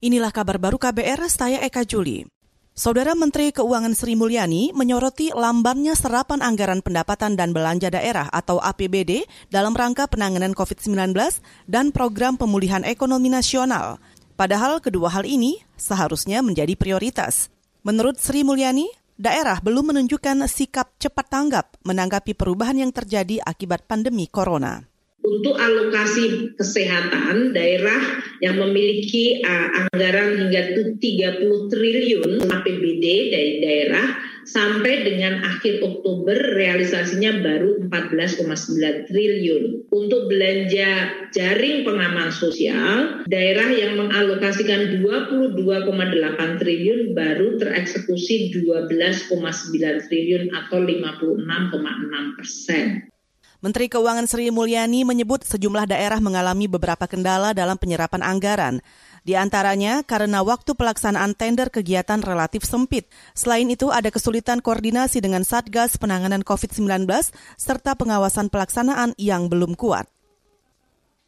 Inilah kabar baru KBR, saya Eka Juli. Saudara Menteri Keuangan Sri Mulyani menyoroti lambannya serapan anggaran pendapatan dan belanja daerah atau APBD dalam rangka penanganan COVID-19 dan program pemulihan ekonomi nasional. Padahal kedua hal ini seharusnya menjadi prioritas. Menurut Sri Mulyani, daerah belum menunjukkan sikap cepat tanggap menanggapi perubahan yang terjadi akibat pandemi corona untuk alokasi kesehatan daerah yang memiliki uh, anggaran hingga 30 triliun APBD dari daerah sampai dengan akhir Oktober realisasinya baru 14,9 triliun. Untuk belanja jaring pengaman sosial, daerah yang mengalokasikan 22,8 triliun baru tereksekusi 12,9 triliun atau 56,6 persen. Menteri Keuangan Sri Mulyani menyebut sejumlah daerah mengalami beberapa kendala dalam penyerapan anggaran. Di antaranya karena waktu pelaksanaan tender kegiatan relatif sempit. Selain itu ada kesulitan koordinasi dengan Satgas penanganan COVID-19 serta pengawasan pelaksanaan yang belum kuat.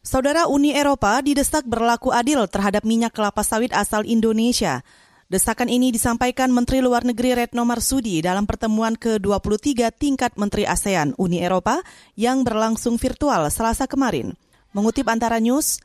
Saudara Uni Eropa didesak berlaku adil terhadap minyak kelapa sawit asal Indonesia. Desakan ini disampaikan Menteri Luar Negeri Retno Marsudi dalam pertemuan ke-23 tingkat Menteri ASEAN Uni Eropa yang berlangsung virtual Selasa kemarin. Mengutip antara news,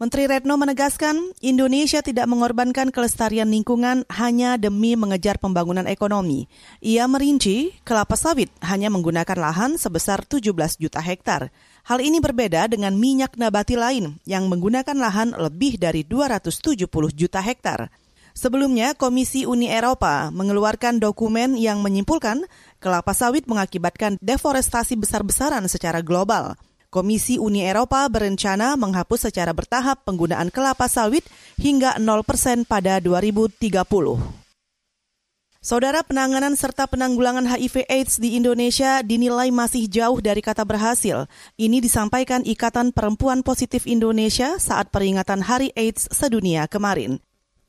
Menteri Retno menegaskan Indonesia tidak mengorbankan kelestarian lingkungan hanya demi mengejar pembangunan ekonomi. Ia merinci kelapa sawit hanya menggunakan lahan sebesar 17 juta hektar. Hal ini berbeda dengan minyak nabati lain yang menggunakan lahan lebih dari 270 juta hektar. Sebelumnya, Komisi Uni Eropa mengeluarkan dokumen yang menyimpulkan kelapa sawit mengakibatkan deforestasi besar-besaran secara global. Komisi Uni Eropa berencana menghapus secara bertahap penggunaan kelapa sawit hingga 0% pada 2030. Saudara penanganan serta penanggulangan HIV AIDS di Indonesia dinilai masih jauh dari kata berhasil. Ini disampaikan Ikatan Perempuan Positif Indonesia saat peringatan Hari AIDS sedunia kemarin.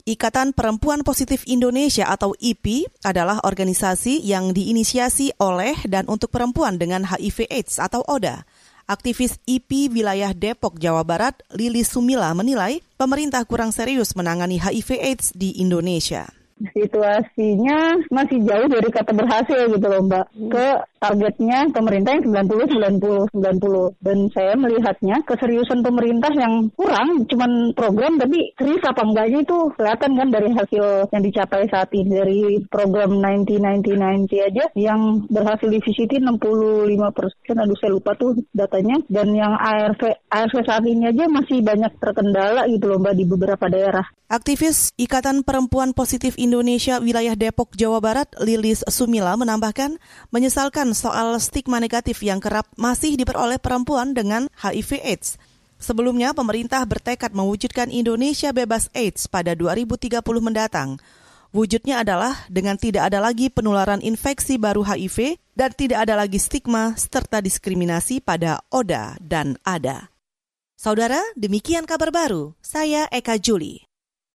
Ikatan Perempuan Positif Indonesia atau IPI adalah organisasi yang diinisiasi oleh dan untuk perempuan dengan HIV AIDS atau ODA. Aktivis IPI wilayah Depok, Jawa Barat, Lili Sumila menilai pemerintah kurang serius menangani HIV AIDS di Indonesia situasinya masih jauh dari kata berhasil gitu loh Mbak. Ke targetnya pemerintah yang 90 90 90 dan saya melihatnya keseriusan pemerintah yang kurang cuman program tapi serius apa enggaknya itu kelihatan kan dari hasil yang dicapai saat ini. Dari program 90 90 90 aja yang berhasil divisitin 65 persen. Aduh saya lupa tuh datanya. Dan yang ARV ARV saat ini aja masih banyak terkendala gitu loh Mbak di beberapa daerah. Aktivis Ikatan Perempuan Positif Indonesia wilayah Depok, Jawa Barat, Lilis Sumila menambahkan menyesalkan soal stigma negatif yang kerap masih diperoleh perempuan dengan HIV AIDS. Sebelumnya, pemerintah bertekad mewujudkan Indonesia bebas AIDS pada 2030 mendatang. Wujudnya adalah dengan tidak ada lagi penularan infeksi baru HIV dan tidak ada lagi stigma serta diskriminasi pada ODA dan ADA. Saudara, demikian kabar baru. Saya Eka Juli.